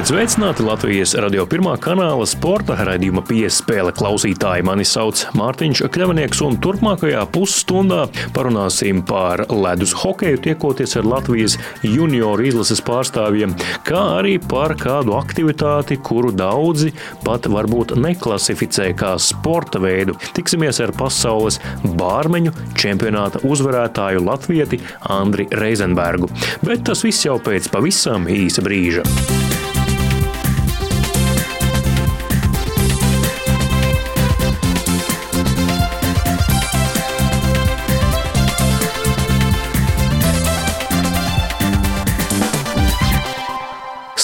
Esiet sveicināti Latvijas radio pirmā kanāla sporta raidījuma piespēle klausītāji. Mani sauc Mārtiņš Kļavnieks, un turpmākajā pusstundā parunāsim par ledus hokeju, tiekoties ar Latvijas junioru izlases pārstāvjiem, kā arī par kādu aktivitāti, kuru daudzi pat varbūt neklasificē kā sporta veidu. Tiksimies ar pasaules bārmeņu čempionāta uzvarētāju Latvieti Andri Reizenbergu. Bet tas viss jau pēc pavisam īsa brīža.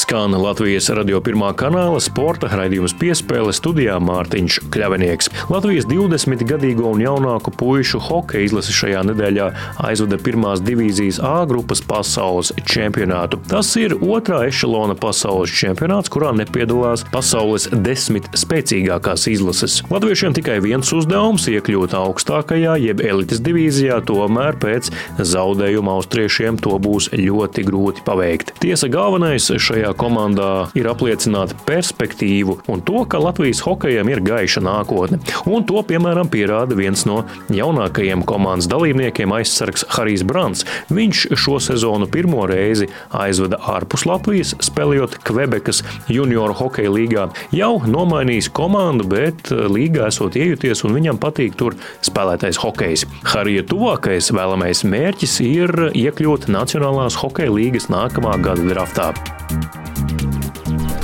Skan Latvijas radio pirmā kanāla sporta raidījums piespēle studijā Mārtiņš Kļavinieks. Latvijas 20-gadīgo un jaunāku puišu hokeja izlase šajā nedēļā aizvada pirmās divīzijas A grupas pasaules čempionātu. Tas ir otrā ešalona pasaules čempionāts, kurā nepiedalās pasaules desmit spēcīgākās izlases. Latviešiem tikai viens uzdevums - iekļūt augstākajā, jeb elites divīzijā, tomēr pēc zaudējuma austriešiem to būs ļoti grūti paveikt. Tiesa galvenais šajā komandā ir apliecināta perspektīvu un to, ka Latvijas hokejam ir gaiša nākotne. Un to, piemēram, pierāda viens no jaunākajiem komandas dalībniekiem, aizsargs Harijs Brants. Viņš šo sezonu pirmo reizi aizveda ārpus Latvijas, spēlējot Kvebekas junioru hokeja līgā. Jau nomainījis komandu, bet eh, līgā esot iejuties un viņam patīk tur spēlētais hokejs. Harija tuvākais vēlamais mērķis ir iekļūt Nacionālās hokeja līgas nākamā gada draftā.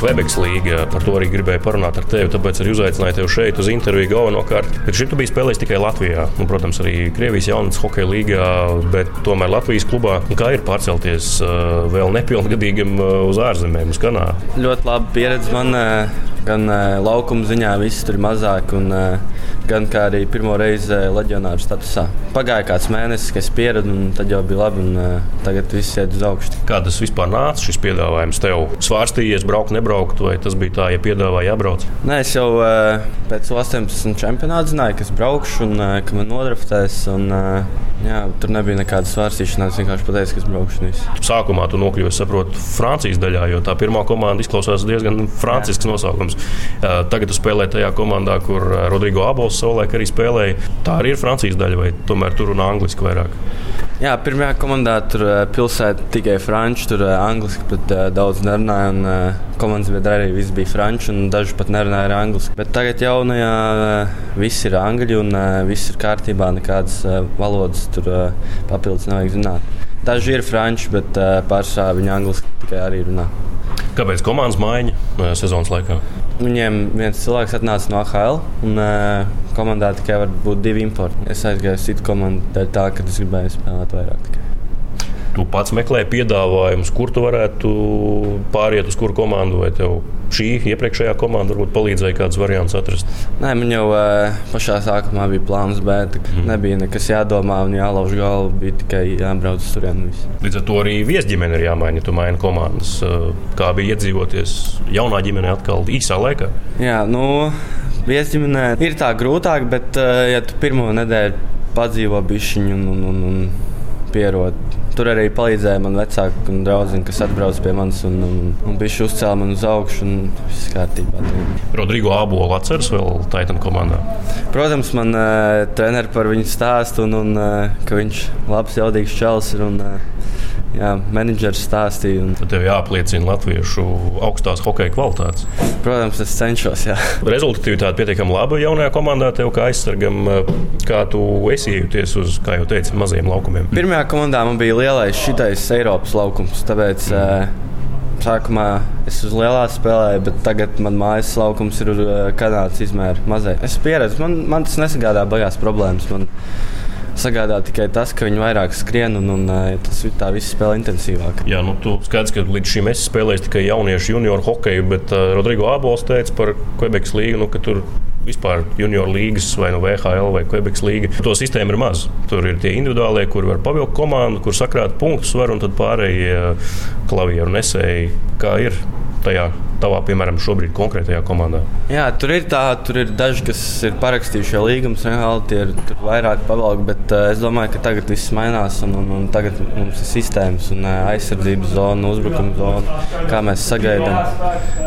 Kvebekas līga. Par to arī gribēju parunāt ar tevi. Tāpēc arī uzaicināju tevi šeit uz interviju galvenokārt. Bet šī tu biji spēlējis tikai Latvijā. Un, protams, arī Krievijas jaunatnes hokeja līgā, bet tomēr Latvijas klubā. Kā ir pārcelties uh, vēl nepilngadīgam uh, uz ārzemēm, uz Kanādu? Ļoti laba pieredze man. Uh, gan laukuma ziņā viss tur ir mazāk, un gan kā arī pirmo reizi leģionāru statusā. Pagāja kāds mēnesis, kad es pieradu, un tad jau bija labi, un tagad viss iet uz augšu. Kā tas vispār nāca, šis piedāvājums tev? Svārstījies, braukt, nebraukt? vai tas bija tā, ja piedāvāja jābrauc? Nē, es jau uh, pēc 18 čempionāta zināju, ka es braukšu un uh, ka man nodraftēs. Un, uh, jā, tur nebija nekādas svārstīšanās. Vienkārši pateicu, ka es braukšu. Sākumā tu nokļuvi, saprotu, Francijas daļā, jo tā pirmā komanda izklausās diezgan francisks nosaukums. Uh, tagad tu spēlē tajā komandā, kur Rodrigo Abols savulaik arī spēlēja. Tā arī ir Francijas daļa, vai tomēr tur runā angliski vairāk? Jā, pirmajā komandā tur pilsēta tikai franču, tur angliski pat daudz nerunāja. Un, komandas biedri arī viss bija franču, un daži pat nerunāja ar angliski. Bet tagad jaunajā viss ir angļu, un viss ir kārtībā. Nekādas valodas tur papildus nevajag zināt. Daži ir franči, bet pārsvarā viņi angliski tikai arī runā. Kāpēc komandas maiņa sezonas laikā? Viņiem viens cilvēks atnāca no AHL, un uh, komandā tikai var būt divi importi. Es aizgāju uz citu komandu, tā ka es gribēju spēlēt vairāk. Tikai. Tu pats meklē piedāvājumus, kur tu varētu pāriet uz kuru komandu, vai tev šī iepriekšējā komanda varbūt palīdzēja kādus variantus atrast? Nē, man jau pašā sākumā bija plāns, bet mm. nebija nekas jādomā un jālauž galva. Bija tikai jābrauc uz turieni. Līdz ar to arī viesģimene ir jāmaina, ja tu maini komandas. Kā bija iedzīvoties jaunā ģimenē atkal īsā laikā? Jā, nu, viesģimenē ir tā grūtāk, bet ja tu pirmo nedēļu padzīvo bišķiņu un, un, un, un pierod Tur arī palīdzēja man vecāki un draugi, kas atbrauca pie manis un, un, un bija uzcēlīti man uz augšu. Viss kārtībā. Rodrigo Abola atceras vēl Titan komandā. Protams, man uh, treneris par viņu stāstu un, un uh, ka viņš ir labs, jaudīgs čels. Ir, un, uh, jā, menedžers stāstīja. Un... Tad tev jāapliecina latviešu augstās hokeja kvalitātes. Protams, es cenšos. Jā. Rezultatīvitāte pietiekami laba jaunajā komandā, tev kā aizsargam, kā tu esi iejuties uz, kā jau teicu, maziem laukumiem. Pirmajā komandā man bija lielais šitais Eiropas laukums. Tāpēc, mm. Sākumā es uz lielā spēlēju, bet tagad man mājas laukums ir Kanādas izmēra mazai. Es pieredzu, man, man tas nesagādā bagās problēmas. Man, sagādā tikai tas, ka viņi vairāk skrien un, un eh, tas tā viss spēlē intensīvāk. Jā, nu, tu skaidrs, ka līdz šim esi spēlējis tikai jauniešu junioru hokeju, bet uh, Rodrigo Abols teica par Quebekas līgu, nu, ka tur vispār junior līgas, vai nu no VHL vai Quebekas līga. To sistēmu ir maz. Tur ir tie individuālie, kur var pavilkt komandu, kur sakrāt punktus, var, un tad pārējie klavieru nesēji, kā ir tajā tavā, piemēram, šobrīd konkrētajā komandā? Jā, tur ir tā, tur ir daži, kas ir parakstījuši līgumus, reāli tie ir vairāk pavalki, bet uh, es domāju, ka tagad viss mainās un, un, un tagad mums ir sistēmas un uh, aizsardzības zona, uzbrukuma zona, kā mēs sagaidām.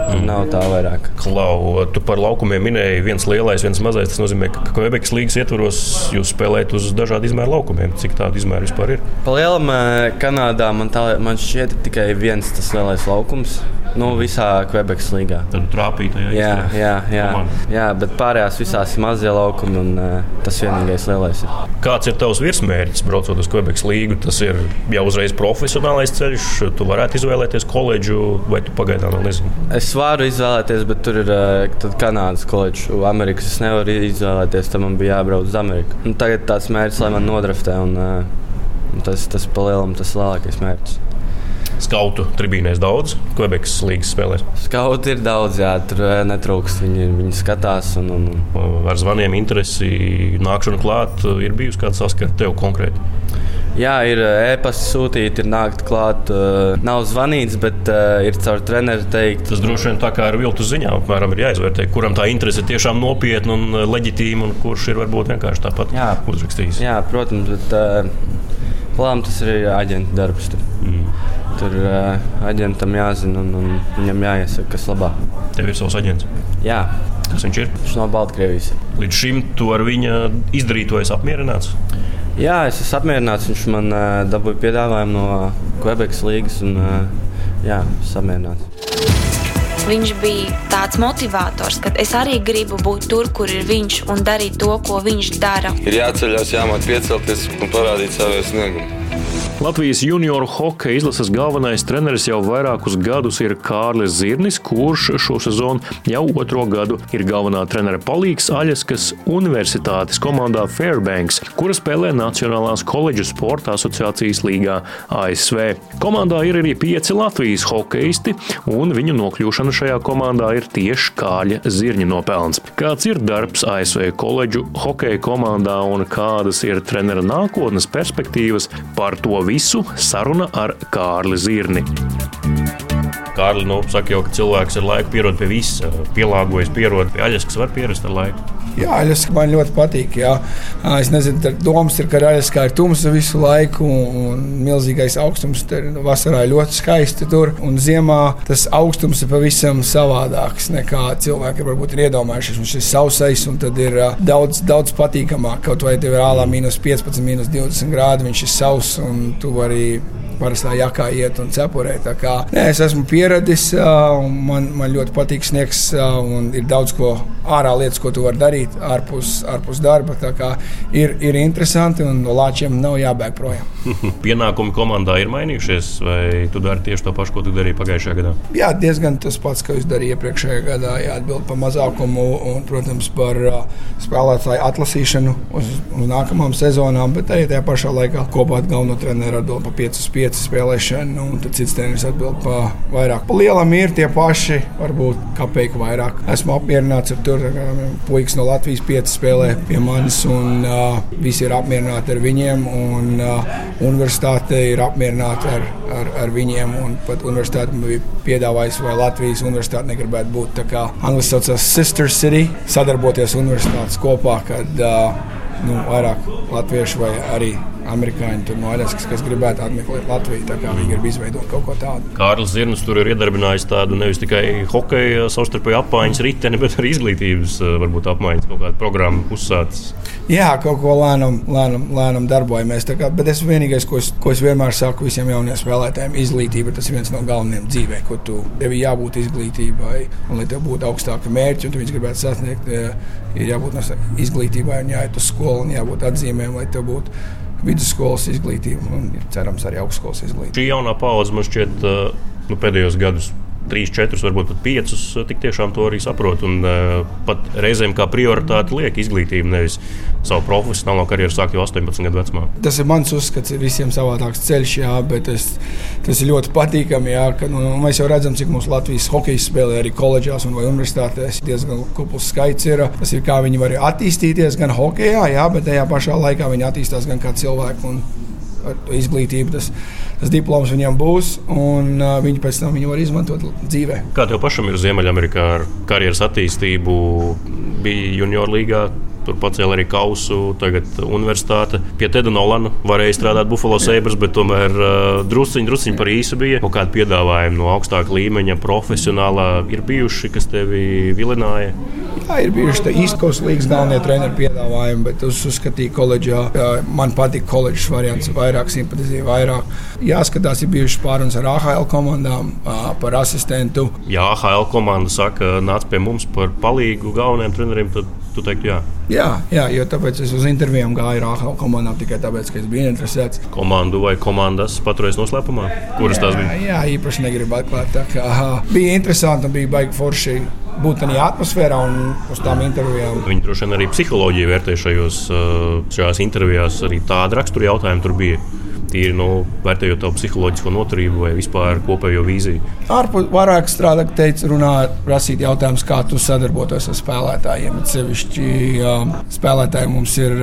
Mm. Nav tā vairāk. Klau, tu par laukumiem minēji viens lielais, viens mazais. Tas nozīmē, ka Kvebekas līnijas ietvaros jūs spēlējat uz dažādu izmēru laukumiem. Cik tādu izmēru vispār ir? Pa lielam Kanādā man, tā, man šķiet tikai viens tas lielais laukums. Nu, visā Quebekas līgā. Tad trāpīja. Jā, jā, jā, jā, bet pārējās visās ir mazie laukumi un uh, tas vienīgais lielais ir. Kāds ir tavs virsmērķis braucot uz Quebekas līgu? Tas ir jau uzreiz profesionālais ceļš. Tu varētu izvēlēties koledžu vai tu pagaidām vēl nezini? Es varu izvēlēties, bet tur ir uh, Kanādas koledža. Amerikas es nevaru izvēlēties, tam man bija jābrauc uz Ameriku. Un tagad tāds mērķis, lai man nodraftē. Un, uh, tas tas palielam tas lielākais mērķis. Skautu tribīnēs daudz, Quebekas līnijas spēlēs. Skauti ir daudz, jā, tur eh, netrūkst. Viņi, viņi skatās. Un, un... Ar zvaniem interesi nākšanu klāt ir bijusi kāda saskara tev konkrēti. Jā, ir eh, e-pasta sūtīti, ir nākt klāt. Nav zvanīts, bet ir caur treneru teikt. Tas droši vien tā kā ar viltus ziņām, apmēram, ir jāizvērtē, kuram tā interese ir tiešām nopietna un leģitīma, un kurš ir varbūt vienkārši tāpat jā, uzrakstījis. Jā, protams, bet plānām tas ir aģenta darbs. Tur. Mm. Tur uh, aģentam jāzina un, un viņam jāiesaka, kas labā. Tev ir savs aģents. Jā. Kas viņš ir? Viņš no Baltkrievijas. Līdz šim tu ar viņa izdarīto esi apmierināts? Jā, es esmu apmierināts. Viņš man uh, dabūja piedāvājumu no Quebekas līnijas un uh, jā, samierināts. Viņš bija tāds motivators, ka es arī gribu būt tur, kur ir viņš un darīt to, ko viņš dara. Ir jāceļās, jāmāk piecelties un parādīt savu sniegumu. Latvijas junioru hokeja izlases galvenais treneris jau vairākus gadus ir Kārlis Zirnis, kurš šo sezonu jau otro gadu ir galvenā trenera palīgs Aļaskas Universitātes komandā Fairbanks, kura spēlē Nacionālās koledžu sporta asociācijas līgā ASV. Komandā ir arī pieci Latvijas hokeisti, un viņu nokļūšana šajā komandā ir tieši Kāļa Zirņa nopelns. Kāds ir darbs ASV koledžu hokeja komandā un kādas ir trenera nākotnes perspektīvas par to visu saruna ar Kārli Zirni. Kārli, nu, saka jau, ka cilvēks ar laiku pierod pie visa, pielāgojas, pierod pie aļas, kas var pierast ar laiku. Jā, Aļaska man ļoti patīk. Jā. Es nezinu, domas ir, ka Aļaskā ir tumsa visu laiku un milzīgais augstums. Tur vasarā ir ļoti skaisti tur. Un ziemā tas augstums ir pavisam savādāks nekā cilvēki varbūt ir iedomājušies. Viņš ir sausais un tad ir daudz, daudz patīkamāk. Kaut vai tev ir ālā mīnus 15, mīnus 20 grādi, viņš ir sauss un tu vari parastā jakā iet un cepurēt. Kā, nē, es esmu pieradis, man, man ļoti patīk sniegs, un ir daudz ko ārā lietas, ko tu vari darīt ārpus, ārpus darba. Ir, ir interesanti, un no lāčiem nav jābēg projām. Pienākumi komandā ir mainījušies, vai tu dari tieši to pašu, ko tu darīji pagājušajā gadā? Jā, diezgan tas pats, ko es darīju iepriekšējā gadā. Jāatbild par mazākumu un, protams, par spēlētāju atlasīšanu uz, uz nākamām sezonām, bet arī tajā pašā laikā kopā ar galveno treneru atbild par 5 uz 5 spēlēšanu, un tad cits treneris atbild par vairāk. Pa lielam ir tie paši, varbūt kapeiku vairāk. Esmu apmierināts ar to, ka puikas no Latvijas 5 spēlē pie manis, un uh, visi ir apmierināti ar viņiem. Un, uh, universitāte ir apmierināta ar, ar, ar viņiem. Pat universitāte man bija piedāvājusi, vai Latvijas universitāte negribētu būt tā kā Anglijas saucās Sister City, sadarboties universitātes kopā, kad uh, nu, vairāk latviešu vai arī amerikāņi tur no Aļaskas, kas gribētu apmeklēt Latviju. Tā kā viņi grib izveidot kaut ko tādu. Kārlis Zirnis tur ir iedarbinājis tādu nevis tikai hokeja savstarpēju apmaiņas riteni, bet arī izglītības varbūt apmaiņas kaut kādu programmu uzsācis. Jā, kaut ko lēnām, lēnām, lēnām darbojamies. Kā, bet es vienīgais, ko es, ko es vienmēr saku visiem jauniem spēlētājiem, izglītība tas ir viens no galvenajiem dzīvē, ko tu tev ir jābūt izglītībai, un lai tev būtu augstāka mērķa, un tu viņus gribētu sasniegt, ir jābūt izglītībai, un jāiet uz skolu, un jābūt atzīmēm, lai tev būtu vidusskolas izglītību un cerams arī augstskolas izglītību. Šī jaunā paudze man šķiet nu, pēdējos gados trīs, četrus, varbūt pat piecus, eh, tik tiešām to arī saprot. Un uh, pat reizēm kā prioritāte liek izglītību, nevis savu profesionālo karjeru sākt jau 18 gadu vecumā. Tas ir mans uzskats, visiem savādāks ceļš, jā, bet es, tas ir ļoti patīkami. Jā, ka, nu, mēs jau redzam, cik mūsu Latvijas hokeja spēlē arī koledžās un universitātēs. Diezgan kupls skaits ir. Tas ir kā viņi var attīstīties gan hokeja, jā, bet tajā pašā laikā viņi attīstās gan kā cilvēki. Un, ar izglītību tas, tas diploms viņam būs, un uh, viņi pēc tam viņu var izmantot dzīvē. Kā tev pašam ir Ziemeļamerikā ar karjeras attīstību? Bija junior līgā, Tur pacēla arī kausu, tagad universitāte. Pie Teda Nolana varēja strādāt Buffalo Sabres, bet tomēr uh, drusciņi, drusciņi par īsu bija. Kaut kādi piedāvājumi no augstāka līmeņa, profesionālā ir bijuši, kas tevi vilināja. Jā, ir bijuši īstenībā līnijas galvenie treneru piedāvājumi, bet es uzskatīju, ka koledžā man patīk koledžas variants, vairāk simpatizēju, vairāk. Jāskatās, ir bijušas pārunas ar AHL komandām par asistentu. Ja AHL komanda saka, nāc pie mums par palīgu galvenajiem treneriem, tad tu teiktu, jā. Jā, jā, jo tāpēc es uz intervijām gāju ar AHL komandām tikai tāpēc, ka es biju interesēts. Komandu vai komandas paturēs noslēpumā? Kuras jā, tās bija? Jā, īpaši negribu atklāt. Tā kā bija interesanti un bija baigi forši būt tādā atmosfērā un uz tām intervijām. Viņi droši vien arī psiholoģiju vērtē šajos, šajās intervijās. Arī tāda rakstura jautājuma tur bija tīri nu, vērtējot to psiholoģisko noturību vai vispār kopējo vīziju? Ārpus vairāk strādāt, teica, runāt, prasīt jautājumus, kā tu sadarbotos ar spēlētājiem. Sevišķi spēlētāji mums ir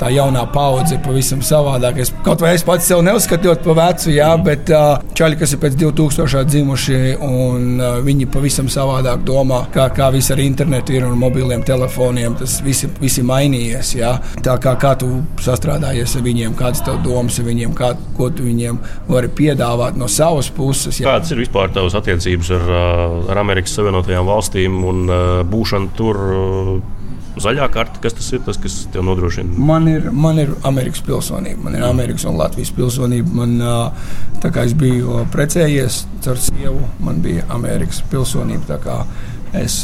tā jaunā paudze, pavisam savādāk. Es, kaut vai es pats sev neuzskatot par vecu, jā, mm. bet čaļi, kas ir pēc 2000 dzimuši, un viņi pavisam savādāk domā, kā, kā viss ar internetu ir un mobiliem telefoniem. Tas viss ir mainījies. Jā. Tā kā, kā tu sastrādājies ar viņiem, kādas tev domas ar viņiem, kā ko tu viņiem vari piedāvāt no savas puses. Jā. Kādas ir vispār tavas attiecības ar, ar Amerikas Savienotajām valstīm un būšanu tur? Zaļā karte, kas tas ir, tas, kas tev nodrošina? Man ir, man ir Amerikas pilsonība, man ir Amerikas un Latvijas pilsonība. Man, tā kā es biju precējies ar sievu, man bija Amerikas pilsonība. Es,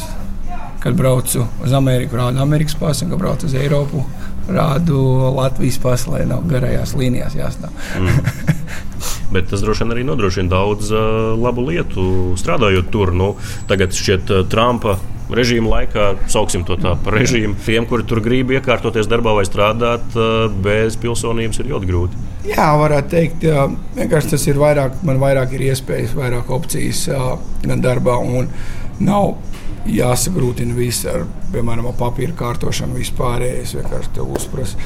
kad braucu uz Ameriku, rādu Amerikas pasu, un kad braucu uz Eiropu, rādu Latvijas pasaulē, nav garajās līnijās jāstāv. mm. Bet tas droši vien arī nodrošina daudz uh, labu lietu strādājot tur. Nu, tagad šķiet, uh, Trumpa režīma laikā, sauksim to tā par režīmu, tiem, kuri tur grib iekārtoties darbā vai strādāt uh, bez pilsonības, ir ļoti grūti. Jā, varētu teikt, jā, vienkārši tas ir vairāk, man vairāk ir iespējas, vairāk opcijas uh, gan darbā. Nav jāsagrūtina viss ar, piemēram, papīra kārtošanu, vispārējais. Vienkārši te uzprasa.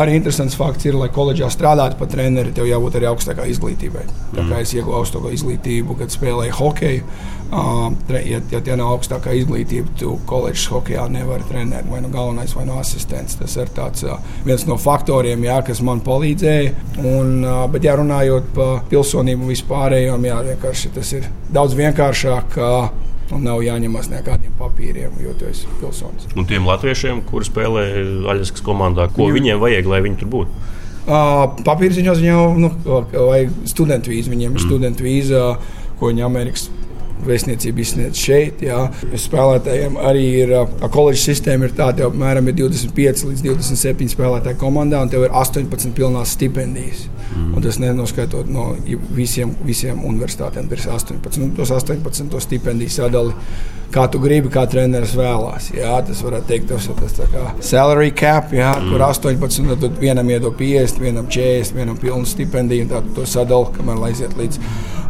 Arī interesants fakts ir, lai koledžā strādātu par treneri, tev jābūt arī augstākai izglītībai. Tā kā mm. es ieguvu augstāko izglītību, kad spēlēju hokeju. Uh, ja, ja tie nav augstākā izglītība, tu koledžas hokeja nevari trenēt vai nu galvenais, vai nu asistents. Tas ir tāds, uh, viens no faktoriem, jā, kas man palīdzēja. Un, uh, bet, ja runājot par pilsonību vispārējām, jā, vienkārši tas ir daudz vienkāršāk. Uh, Un nav jāņemas nekādiem papīriem, jo tu esi pilsonis. Un tiem latviešiem, kuri spēlē Aļaskas komandā, ko jo. viņiem vajag, lai viņi tur būtu? Uh, Papīrs viņos viņam nu, vajag studentu vīzu. Viņiem ir mm. studentu vīza, ko viņi Amerikas vēstniecība izsniedz šeit. Jā. Spēlētājiem arī ir koledžas sistēma, ir tāda, ka apmēram ir 25 līdz 27 spēlētāju komandā, un tev ir 18 pilnās stipendijas. Mm. Un tas nenoskaitot no visiem, visiem universitātēm, ir 18. Nu, tos 18 to stipendiju sadali. Kā tu gribi, kā treneris vēlās. Jā, tas varētu teikt, tas ir tas kā salary cap, jā, mm. kur 18, tad vienam iedod 50, vienam 40, vienam pilnu stipendiju, un tā tu to sadali, kamēr aiziet līdz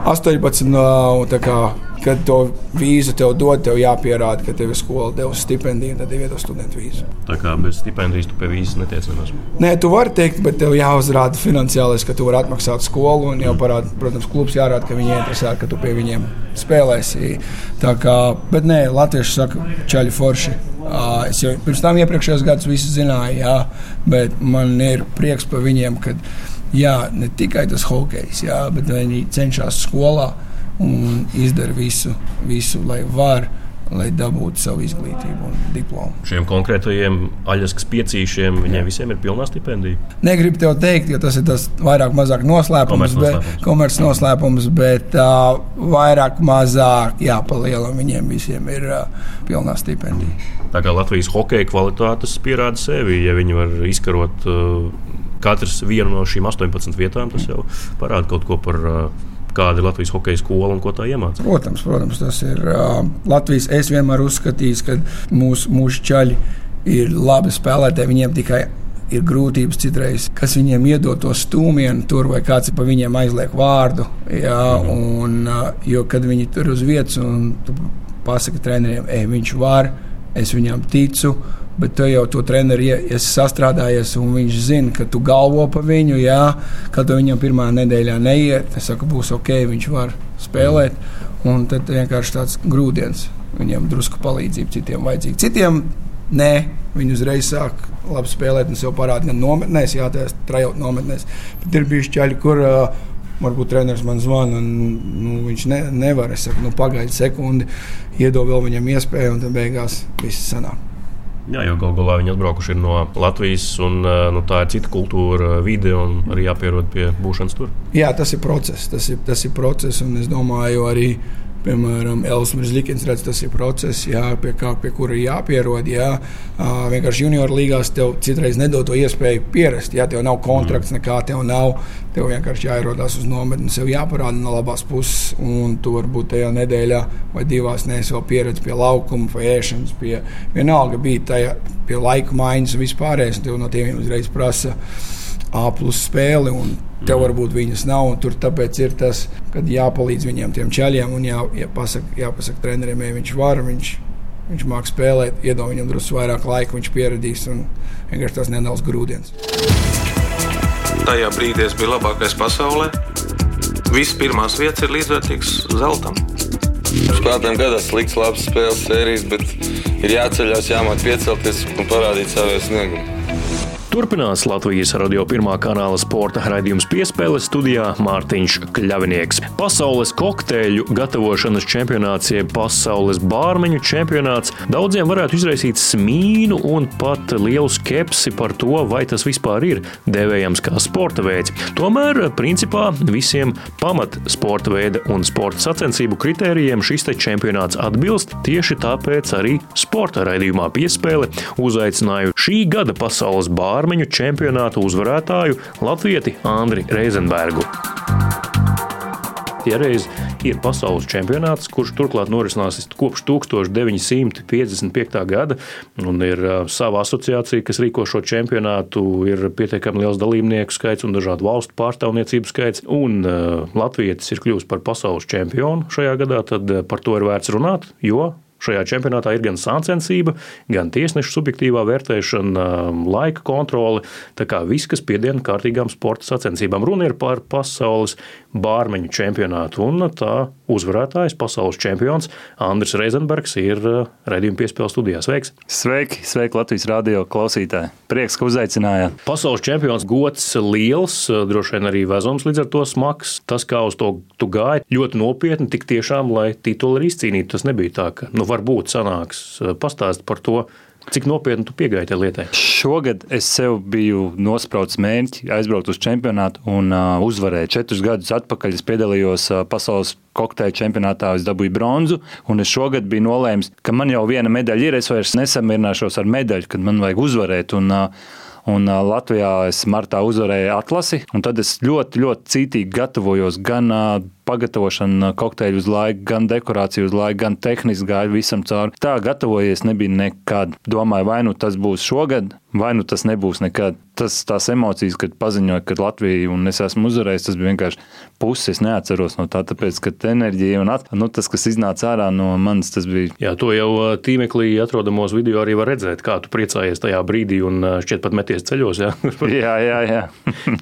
18. Un, kā, kad to vīzu tev dod, tev jāpierāda, ka tev ir skola devusi stipendiju, tad tev iedod studentu vīzu. Tā kā bez stipendijas tu pie vīzes netiec nemaz. Nē, tu vari teikt, bet tev jāuzrāda finansiālais, ka tu vari atmaksāt skolu, un jau parāda, protams, klubs jārāda, ka viņi interesē, ka tu pie viņiem spēlēsi. Tā kā, bet nē, latvieši saka, čaļi forši. Es jau pirms tam iepriekšējos gados visu zināju, jā, bet man ir prieks par viņiem, ka jā, ne tikai tas hokejs, jā, bet viņi cenšas skolā un izdara visu, visu lai varētu lai dabūtu savu izglītību un diplomu. Šiem konkrētajiem aļaskas piecīšiem, viņiem Jā. visiem ir pilnā stipendija? Negribu tev teikt, ka tas ir tas vairāk mazāk noslēpums, komerces noslēpums, bet uh, vairāk mazāk, jā, palielam viņiem visiem ir uh, pilnā stipendija. Tā kā Latvijas hokeja kvalitātes pierāda sevi, ja viņi var izkarot uh, katrs vienu no šīm 18 vietām, tas jau parāda kaut ko par uh, kāda ir Latvijas hokeja skola un ko tā iemācīja? Protams, protams, tas ir uh, Latvijas. Es vienmēr uzskatīju, ka mūsu, mūsu čaļi ir labi spēlētāji. Viņiem tikai ir grūtības citreiz, kas viņiem iedod to stūmienu, tur vai kāds pa viņiem aizliek vārdu. Jā, mhm. un, uh, jo kad viņi tur uz vietas un pasakā treneriem, ej, viņš var, es viņam ticu Bet tu jau to treneri esi sastrādājies, un viņš zina, ka tu galvo par viņu. Jā, kad viņam pirmā nedēļā neiet, es saku, būs ok, viņš var spēlēt. Un tad vienkārši tāds grūdienis. Viņam drusku palīdzību, citiem vajadzīga. Citiem nē, viņi uzreiz sāk labi spēlēt un sev parādīt gan nometnēs, jā, tās trajot nometnēs. Bet ir bijuši ķēļi, kur uh, varbūt treneris man zvana, un nu, viņš ne, nevar. Es saku, nu, pagaidi sekundi, iedod vēl viņam iespēju, un tad beigās viss sanāk. Jā, jau galu galā viņi atbraukuši no Latvijas, un nu, tā ir cita kultūra, vide, un arī jāpierod pie būšanas tur. Jā, tas ir process. Tas ir, tas ir process, un es domāju, arī piemēram, Elsmers Likens redz, tas ir process, jā, pie, kā, pie kura jāpierod. Jā. Vienkārši junior līgās tev citreiz nedod to iespēju pierast. Jā, tev nav kontrakts, mm. nekā tev nav. Tev vienkārši jāierodās uz nometni, sev jāparāda no labās puses, un tu varbūt tajā nedēļā vai divās neesi vēl pieredzējis pie laukuma, vai ēšanas, pie vienalga bija tajā pie laika maiņas un vispārējais. Tev no tiem uzreiz prasa A plus spēli. Tev varbūt viņas nav, un tur tāpēc ir tas, ka jāpalīdz viņiem, tiem ceļiem, un jā, jāpasaka, jāpasaka treneriem, ja viņš var, viņš, viņš māks spēlēt, iedod viņam drusku vairāk laika, viņš pieradīs, un vienkārši tas nedaudz grūdienis. Tajā brīdī es biju labākais pasaulē. Visas pirmās vietas ir līdzvērtīgas zeltam. Spēlētājiem gadās slikts, labs spēles sērijas, bet ir jāceļās, jāmāk piecelties un parādīt savu sniegumu. Turpinās Latvijas radio pirmā kanāla sporta raidījums piespēle studijā Mārtiņš Kļavinieks. Pasaules kokteļu gatavošanas čempionāts, jeb pasaules bārmeņu čempionāts daudziem varētu izraisīt smīnu un pat lielu skepsi par to, vai tas vispār ir devējams kā sporta veids. Tomēr, principā, visiem pamat sporta veida un sporta sacensību kritērijiem šis čempionāts atbilst. Tieši tāpēc arī sporta raidījumā piespēle uzaicināju šī gada pasaules bārmeņu armiņu čempionātu uzvarētāju Latvieti Andri Reizenbergu. Ja reiz ir pasaules čempionāts, kurš turklāt norisinās kopš 1955. gada, ir sava asociācija, kas rīko šo čempionātu, ir pietiekami liels dalībnieku skaits un dažādu valstu pārstāvniecību skaits, un Latvijas ir kļuvusi par pasaules čempionu šajā gadā, tad par to ir vērts runāt, jo Šajā čempionātā ir gan sāncensība, gan tiesnešu subjektīvā vērtēšana, laika kontrole. Tā kā viss, kas piediena kārtīgām sporta sacensībām, runa ir par pasaules bārmeņu čempionātu. Un tā uzvarētājs, pasaules čempions Andris Reizenbergs ir uh, redzējuma piespēles studijā. Sveiks! Sveiki, sveiki Latvijas radio klausītāji! Prieks, ka uzaicinājāt! Pasaules čempions gods liels, uh, droši vien arī vezums līdz ar to smags. Tas, kā uz to tu gāji, ļoti nopietni, tik tiešām, lai titulu arī izcīnītu. Tas nebija tā, ka nu, varbūt sanāks uh, pastāst par to, Cik nopietni tu piegāji tajā lietā? Šogad es sev biju nospraucis mērķi aizbraukt uz čempionātu un uh, uzvarēt. Četrus gadus atpakaļ es piedalījos uh, pasaules kokteļa čempionātā, es dabūju bronzu. Un es šogad biju nolēmis, ka man jau viena medaļa ir. Es vairs nesamierināšos ar medaļu, kad man vajag uzvarēt. Un, uh, Un Latvijā es martā uzvarēju atlasi, un tad es ļoti, ļoti cītīgi gatavojos gan pagatavošanu kokteļu uz laiku, gan dekorāciju uz laiku, gan tehniski gāju visam cauri. Tā gatavojies nebija nekad. Domāju, vai nu tas būs šogad, vai nu tas nebūs nekad. Tas, tās emocijas, kad paziņoja, ka Latvija un es esmu uzvarējis, tas bija vienkārši puses. Es neatceros no tā, tāpēc, ka enerģija un at, nu, tas, kas iznāca ārā no manis, tas bija. Jā, to jau tīmeklī atrodamos video arī var redzēt, kā tu priecājies tajā brīdī un šķiet pat meties ceļos. Jā, jā, jā. jā.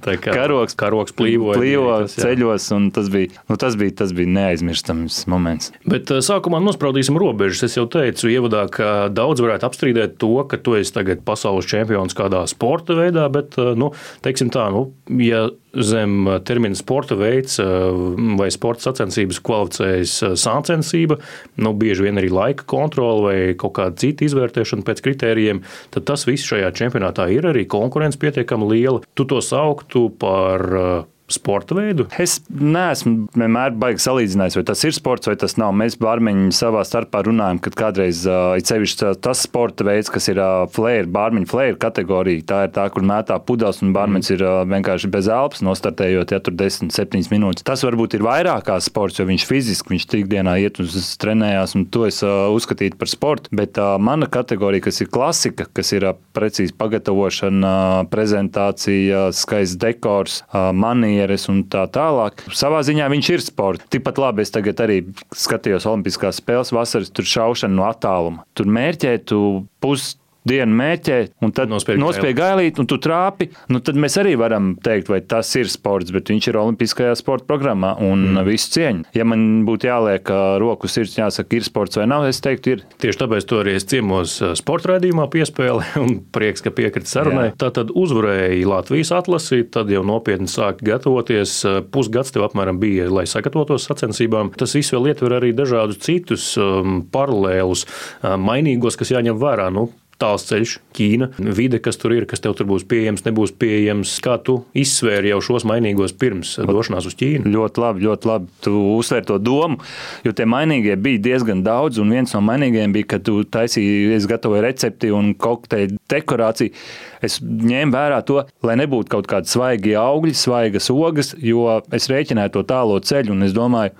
Tā kā karoks, karoks plīvoja. Plīvo tas, ceļos un tas bija, nu, tas bija, tas bija neaizmirstams moments. Bet sākumā nospraudīsim robežas. Es jau teicu ievadā, ka daudz varētu apstrīdēt to, ka tu esi tagad pasaules čempions kādā sporta veidā, bet, eh, nu, teiksim tā, nu, ja zem termina sporta veids eh, vai sporta sacensības kvalificējas eh, sāncensība, nu, bieži vien arī laika kontrole vai kaut kāda cita izvērtēšana pēc kritērijiem, tad tas viss šajā čempionātā ir arī konkurence pietiekami liela. Tu to sauktu par sporta veidu? Es neesmu vienmēr baigi salīdzinājis, vai tas ir sports vai tas nav. Mēs bārmeņi savā starpā runājam, ka kādreiz uh, ir sevišķi tas sporta veids, kas ir uh, flare, bārmeņu flare kategorija. Tā ir tā, kur mētā pudeles un bārmenis mm. ir uh, vienkārši bez elpas, nostartējot, ja tur 10, 7 minūtes. Tas varbūt ir vairāk kā sports, jo viņš fiziski, viņš ikdienā iet uz trenējās, un to es uh, uzskatītu par sportu. Bet uh, mana kategorija, kas ir klasika, kas ir uh, precīzi pagatavošana, uh, prezentācija, skaists dekors, uh, manija manieres un tā tālāk. Savā ziņā viņš ir sports. Tikpat labi es tagad arī skatījos Olimpiskās spēles vasaras, tur šaušana no attāluma. Tur mērķē tu pus dienu mēķē, un tad nospēj gailīt, un tu trāpi. Nu, tad mēs arī varam teikt, vai tas ir sports, bet viņš ir Olimpiskajā sporta programmā un mm. visu cieņu. Ja man būtu jāliek roku sirds, jāsaka, ir sports vai nav, es teiktu, ir. Tieši tāpēc to arī es ciemos sporta raidījumā piespēli un prieks, ka piekrīt sarunai. Tā tad uzvarēja Latvijas atlasi, tad jau nopietni sāk gatavoties. Pusgads tev apmēram bija, lai sagatavotos sacensībām. Tas viss vēl ietver arī dažādus citus um, paralēlus, um, mainīgos, kas jāņem vērā. Nu, tāls ceļš, Ķīna, vide, kas tur ir, kas tev tur būs pieejams, nebūs pieejams. Kā tu izsvēri jau šos mainīgos pirms došanās uz Ķīnu? Ļoti labi, ļoti labi. Tu uzsver to domu, jo tie mainīgie bija diezgan daudz, un viens no mainīgajiem bija, ka tu taisīji, es gatavoju recepti un kokteļu dekorāciju. Es ņēmu vērā to, lai nebūtu kaut kādi svaigi augļi, svaigas ogas, jo es rēķināju to tālo ceļu, un es domāju,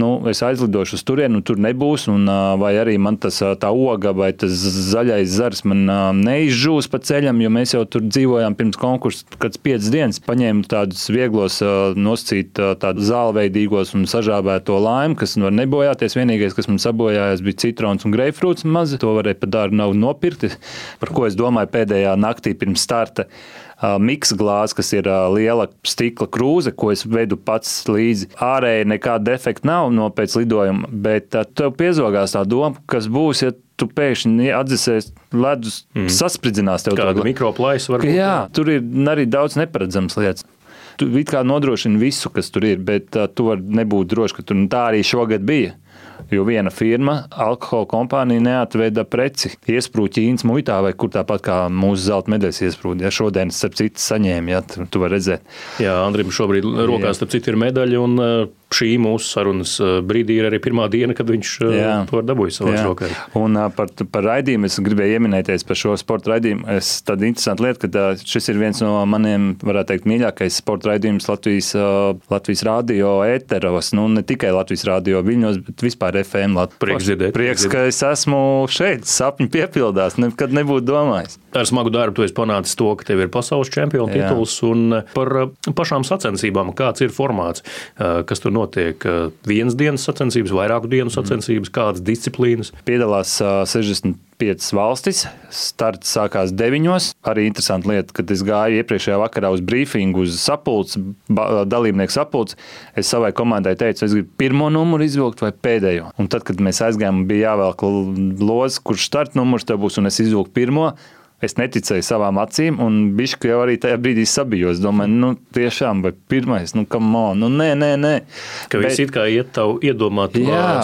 nu, es aizlidošu uz turieni, un tur nebūs. Un, vai arī man tas tā oga vai tas zaļais zars man neizžūs pa ceļam, jo mēs jau tur dzīvojām pirms konkursa, kad piecas dienas paņēmu tādus vieglos noscīt tādus zālveidīgos un sažābēto laimu, kas var nebojāties. Vienīgais, kas man sabojājās, bija citrons un greifrūts mazi. To varēja pat dārgi nav nopirkt, par ko es domāju pēdējā naktī pirms starta miksa glāze, kas ir liela stikla krūze, ko es vedu pats līdzi. Ārēji nekāda defekta nav no pēc lidojuma, bet tev piezogās tā doma, kas būs, ja tu pēkšņi atdzesies ledus, mm. saspridzinās tev tādu mikroplaisu. Varbūt, jā, tur ir arī daudz neparedzamas lietas. Tu it kā nodrošini visu, kas tur ir, bet uh, tu vari nebūt drošs, ka tur tā arī šogad bija. Jo viena firma, alkohola kompānija, neatveda preci. Iesprūda Ķīnas muitā, vai kur tāpat kā mūsu zelta medaļas iesprūda. Ja šodien, starp citu, saņēma, ja tu, tu vari redzēt. Jā, Andrim šobrīd rokās, starp citu, ir medaļa. Un, šī mūsu sarunas brīdī ir arī pirmā diena, kad viņš jā. to dabūja savā rokā. Un par, par raidījumu es gribēju ieminēties par šo sporta raidījumu. Es tāda interesanta lieta, ka šis ir viens no maniem, varētu teikt, mīļākais sporta raidījums Latvijas, Latvijas radio ēteros. Nu, ne tikai Latvijas radio viļņos, bet vispār par FM Latviju. Prieks dzirdēt. Prieks, ka es esmu šeit, sapņi piepildās, nekad nebūtu domājis. Ar smagu darbu tu esi panācis to, ka tev ir pasaules čempiona tituls un par uh, pašām sacensībām. Kāds ir formāts, uh, kas tur notiek? Vienas dienas sacensības, vairāku dienu sacensības, kādas disciplīnas? Piedalās 60 piecas valstis. Starts sākās deviņos. Arī interesanti lieta, kad es gāju iepriekšējā vakarā uz brīfingu, uz sapulces, dalībnieku sapulces. Es savai komandai teicu, es gribu pirmo numuru izvilkt vai pēdējo. Un tad, kad mēs aizgājām, bija jāvelk lozi, kurš starta numurs tev būs, un es izvilku pirmo. Es neticēju savām acīm, un viņš jau arī tajā brīdī sabijos. Domāju, nu, tiešām, vai pirmais, nu, kam on, nu, nē, nē, nē. Ka viss it kā iet tavu iedomāt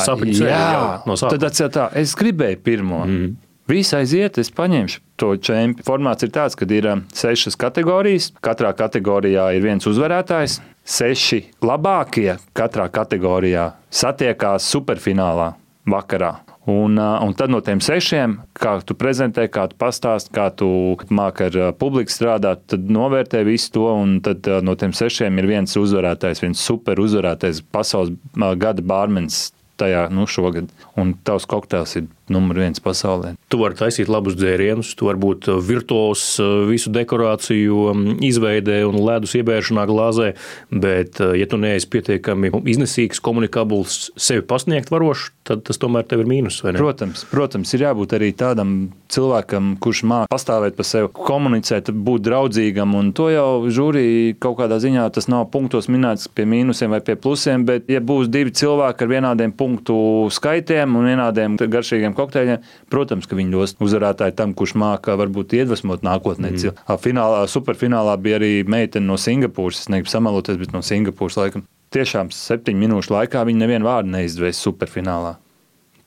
sapņu ceļu no sākuma. Tad atcēt tā, es gribēju pirmo. Mm. Viss aiziet, es paņemšu to čempionu. Formāts ir tāds, ka ir sešas kategorijas. Katrā kategorijā ir viens uzvarētājs. Seši labākie katrā kategorijā satiekās superfinālā vakarā. Un, un tad no tiem sešiem, kā tu prezentē, kā tu pastāst, kā tu māki ar publiku strādāt, tad novērtē visu to. Tad no tiem sešiem ir viens uzvarētājs, viens super uzvarētājs, pasaules gada bārmenis tajā nu, šogad. Un tavs kokteils ir numur viens pasaulē. Tu vari taisīt labus dzērienus, tu vari būt uh, virtuos uh, visu dekorāciju um, izveidē un ledus iebēršanā glāzē, bet, uh, ja tu neesi pietiekami iznesīgs, komunikabls, sevi pasniegt varošs, tad tas tomēr tev ir mīnus. Protams, protams, ir jābūt arī tādam cilvēkam, kurš māca pastāvēt par sevi, komunicēt, būt draudzīgam. Un to jau žūrī kaut kādā ziņā tas nav punktos minēts pie mīnusiem vai pie plusiem, bet ja būs divi cilvēki ar vienādiem punktu skaitiem un vienādiem garšīgiem kokteļiem, protams, ka viņi dos uzvarētāju tam, kurš māca varbūt iedvesmot nākotnē. Mm. Finālā, superfinālā bija arī meitene no Singapūras. Es negribu samaloties, bet no Singapūras laikam. Tiešām septiņu minūšu laikā viņi nevienu vārdu neizdevīs superfinālā.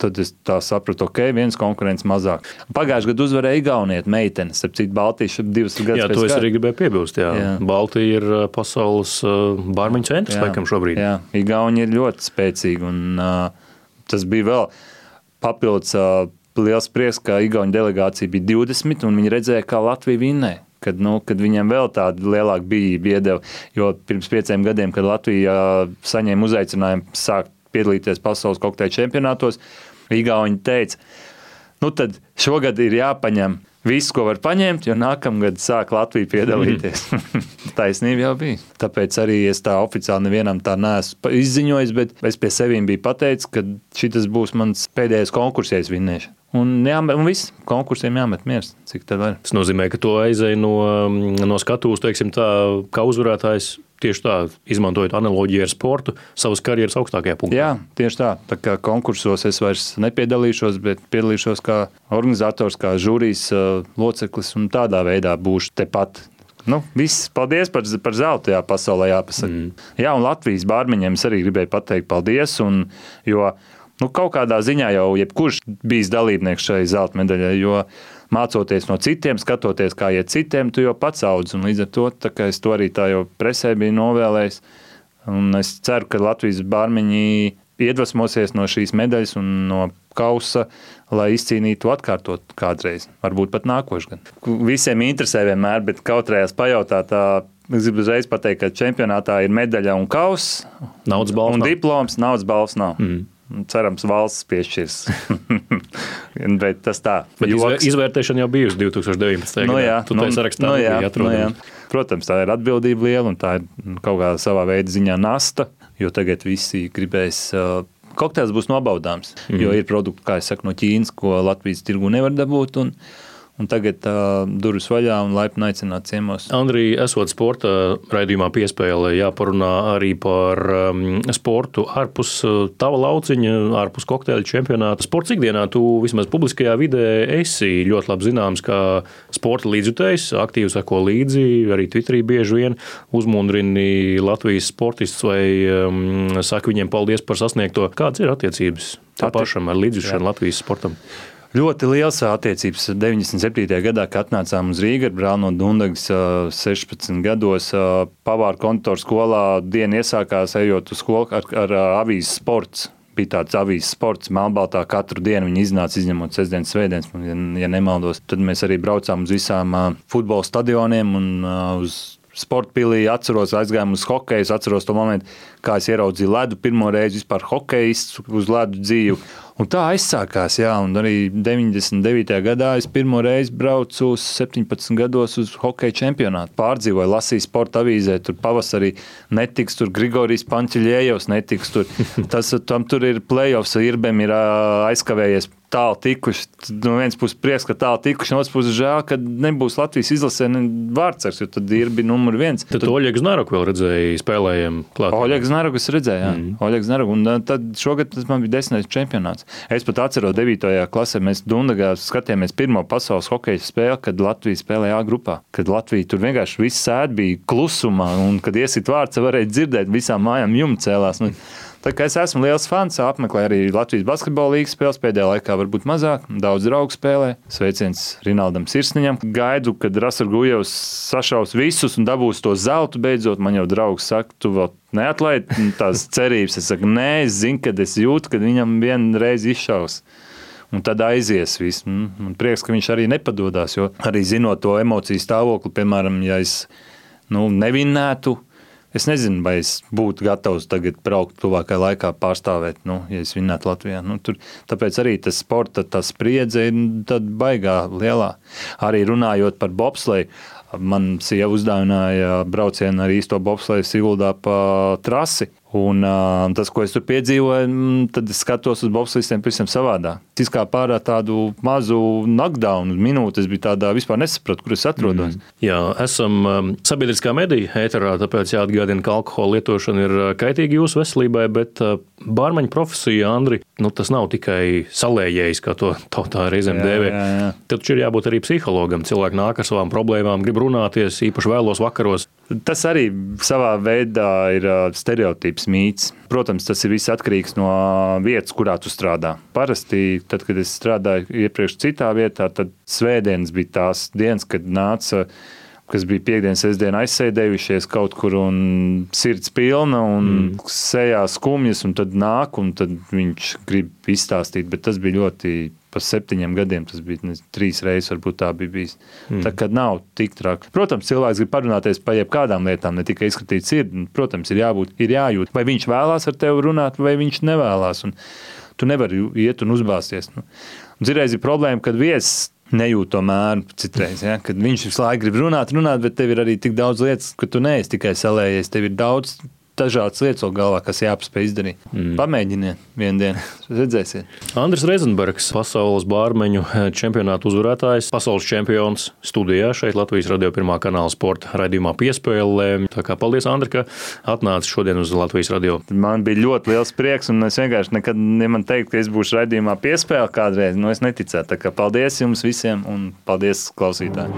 Tad es sapratu, ok, viens konkurents mazāk. Pagājušajā gadā uzvarēja Igaunijas meitene, ap citu Baltijas divas gadus. Jā, to es arī gribēju piebilst. Jā. Jā. Baltija ir pasaules bārmeņu centrs, laikam, šobrīd. Jā, Igaunija ir ļoti spēcīga. Un, uh, tas bija vēl papildus liels prieks, ka Igaunijas delegācija bija 20, un viņi redzēja, kā Latvija vinnēja kad, nu, kad viņiem vēl tāda lielāka bija iedeva. Jo pirms pieciem gadiem, kad Latvija saņēma uzaicinājumu sākt piedalīties pasaules kokteļu čempionātos, Igauni teica, nu tad šogad ir jāpaņem viss, ko var paņemt, jo nākamgad sāk Latvija piedalīties. Taisnība jau bija. Tāpēc arī es tā oficiāli nevienam tā neesmu izziņojis, bet es pie sevis biju pateicis, ka šis būs mans pēdējais konkurss, ja es vinnēšu. Un, jā, un viss konkursiem jāmet miers, cik tā var. Tas nozīmē, ka to aizēja no, no skatuves, teiksim, tā, kā uzvarētājs. Tieši tā, izmantojot analoģiju ar sportu, savas karjeras augstākajā punktā. Jā, tieši tā. Tā kā konkursos es vairs nepiedalīšos, bet piedalīšos kā organizators, kā žūrijas loceklis un tādā veidā būšu tepat Nu, viss, paldies par, par zelta jā, pasaulē. Jāpasaka. Mm. Jā, un Latvijas bārmeņiem es arī gribēju pateikt paldies. Un, jo nu, kaut kādā ziņā jau jebkurš bijis dalībnieks šai zelta medaļai. Jo mācoties no citiem, skatoties, kā iet citiem, tu jau pats audz. Līdz ar to es to arī tā jau presē biju novēlējis. Un es ceru, ka Latvijas bārmeņi iedvesmosies no šīs medaļas un no kausa, lai izcīnītu atkārtot kādreiz, varbūt pat nākošais gads. Visiem interesē vienmēr, bet kautrējās pajautāt. Es gribu uzreiz pateikt, ka čempionātā ir medaļa un kausa. Naudas balvas. Un nav. diploms, naudas balvas nav. Mm. Cerams, valsts piešķirs. Bet tas tā. Bet joks. izvērtēšana jau bijusi 2019. gadā. No jā, tu no, sarakstā no jā, no jā. Protams, tā ir atbildība liela un tā ir kaut kādā savā veidā ziņā nasta, jo tagad visi gribēs uh, kokteils būs nobaudāms. Mm. Jo ir produkti, kā jau teicu, no Ķīnas, ko Latvijas tirgu nevar dabūt. Un, Un tagad uh, durvis vaļā un laipni aicināt ciemos. Andrija, esot sporta raidījumā, piespēlē jāparunā arī par um, sportu ārpus tava lauciņa, ārpus kokteļa čempionāta. Sports ikdienā tu vismaz publiskajā vidē esi ļoti labi zināms kā sporta līdzjutējs, aktīvi sako līdzi, arī Twitterī bieži vien uzmundrini Latvijas sportistus vai um, saka viņiem paldies par sasniegto. Kādas ir attiecības tev pašam ar līdzjūšanu Latvijas sportam? Ļoti liels attiecības. 97. gadā, kad atnācām uz Rīgā ar Brānu Dundagas 16 gados, pavāra kontoru skolā diena iesākās ejot uz skolu ar, ar avīzes sports. Bija tāds avīzes sports, melnbaltā katru dienu viņi iznāca, izņemot sestdienas, svētdienas, ja, ja nemaldos. Tad mēs arī braucām uz visām futbola stadioniem un uz sporta pilī. Atceros, aizgājām uz hokeju, atceros to momentu, kā es ieraudzīju ledu pirmo reizi vispār hokejistu uz ledu dzīvi. Un tā aizsākās, jā, un arī 99. gadā es pirmo reizi braucu uz 17 gados uz hokeja čempionātu. Pārdzīvoju, lasīju sporta avīzē, tur pavasarī netiks, tur Grigorijs Pančļējos netiks, tur, tas, tam tur ir playoffs, Irbem ir aizkavējies tālu tikuši. No vienas puses prieks, ka tālu tikuši, no otras puses žēl, ka nebūs Latvijas izlasē vārdsargs, jo tad ir bija numur viens. Tad, tad Oļegs Znaroku vēl redzēja spēlējiem klāt. Oļegs Znaroku es redzēju, jā. Mm. Oļegs Znaroku. Un tad šogad tas man bija desmitais čempionāts. Es pat atceros 9. klasē, mēs Dundagā skatījāmies pirmo pasaules hokeja spēli, kad Latvija spēlēja A grupā. Kad Latvija tur vienkārši viss sēd bija klusumā, un kad iesit vārds, varēja dzirdēt visām mājām jumts cēlās. Nu, kā es esmu liels fans, apmeklēju arī Latvijas basketbola līnijas spēles. Pēdējā laikā varbūt mazāk, daudz draugu spēlē. Sveiciens Rinaldam Sirsniņam. Gaidu, kad Rasels Gujevs sašaus visus un dabūs to zeltu beidzot. Man jau draugs saka, tu vēl neatlaidi tās cerības. Es saku, nē, es zinu, kad es jūtu, kad viņam vienreiz izšaus. Un tad aizies viss. Man prieks, ka viņš arī nepadodas. Jo arī zinot to emociju stāvokli, piemēram, ja es nu, nevinētu, Es nezinu, vai es būtu gatavs tagad braukt tuvākajā laikā, pārstāvēt, nu, ja es vinnētu Latvijā. Nu, tur, tāpēc arī tas sporta tā spriedze ir baigā lielā. Arī runājot par bobsleju, man sieva uzdāvināja braucienu ar īsto bobsleju Siguldā pa trasi. Un, uh, tas, ko es tur piedzīvoju, mm, tad es skatos uz bobslīdiem pavisam savādāk. Es kā pārā tādu mazu knockdown minūti, es biju tādā vispār nesapratu, kur es atrodos. Mm. Jā, esam um, sabiedriskā mediju ēterā, tāpēc jāatgādina, ka alkohola lietošana ir kaitīga jūsu veselībai, bet uh, bārmeņa profesija, Andri, nu, tas nav tikai salējējis, kā to tautā reizēm dēvē. Jā, jā. Tad taču ir jābūt arī psihologam. Cilvēki nāk ar savām problēmām, grib runāties, īpaši vēlos vakaros. Tas arī savā veidā ir stereotips, mīts. Protams, tas ir viss atkarīgs no vietas, kurā tu strādā. Parasti, tad, kad es strādāju iepriekš citā vietā, tad svētdienas bija tās dienas, kad nāca kas bija piekdienas, sestdiena aizsēdējušies kaut kur un sirds pilna un mm. sejā skumjas, un tad nāk, un tad viņš grib izstāstīt, bet tas bija ļoti pa septiņiem gadiem tas bija ne, trīs reizes, varbūt tā bija bijis. Mm. Tā kā nav tik traki. Protams, cilvēks grib parunāties par jebkādām lietām, ne tikai izskatīt sirdi. Protams, ir jābūt, ir jājūt, vai viņš vēlās ar tevi runāt, vai viņš nevēlās. Un tu nevari iet un uzbāzties. Nu. Dzirēs ir problēma, kad viesis nejūt to mēru citreiz. Ja? Kad viņš visu laiku grib runāt, runāt, bet tev ir arī tik daudz lietas, ka tu neesi tikai salējies. Tev ir daudz dažādas lietas galvā, kas jāpaspēj izdarīt. Mm. Pamēģiniet vienu dienu, redzēsiet. Andris Reizenbergs, pasaules bārmeņu čempionāta uzvarētājs, pasaules čempions studijā šeit Latvijas radio pirmā kanāla sporta raidījumā piespēlē. Tā kā paldies, Andri, ka atnāci šodien uz Latvijas radio. Man bija ļoti liels prieks, un es vienkārši nekad, ja man teikt, ka es būšu raidījumā piespēle kādreiz, nu es neticētu. Tā kā paldies jums visiem un paldies klausītājiem!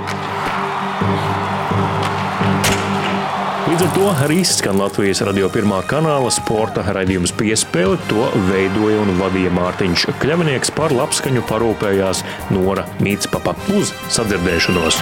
Ar to arī izskan Latvijas radio pirmā kanāla sporta raidījums piespēle. To veidoja un vadīja Mārtiņš Kļavnieks par labskaņu parūpējās Nora Mītspapa uz sadzirdēšanos.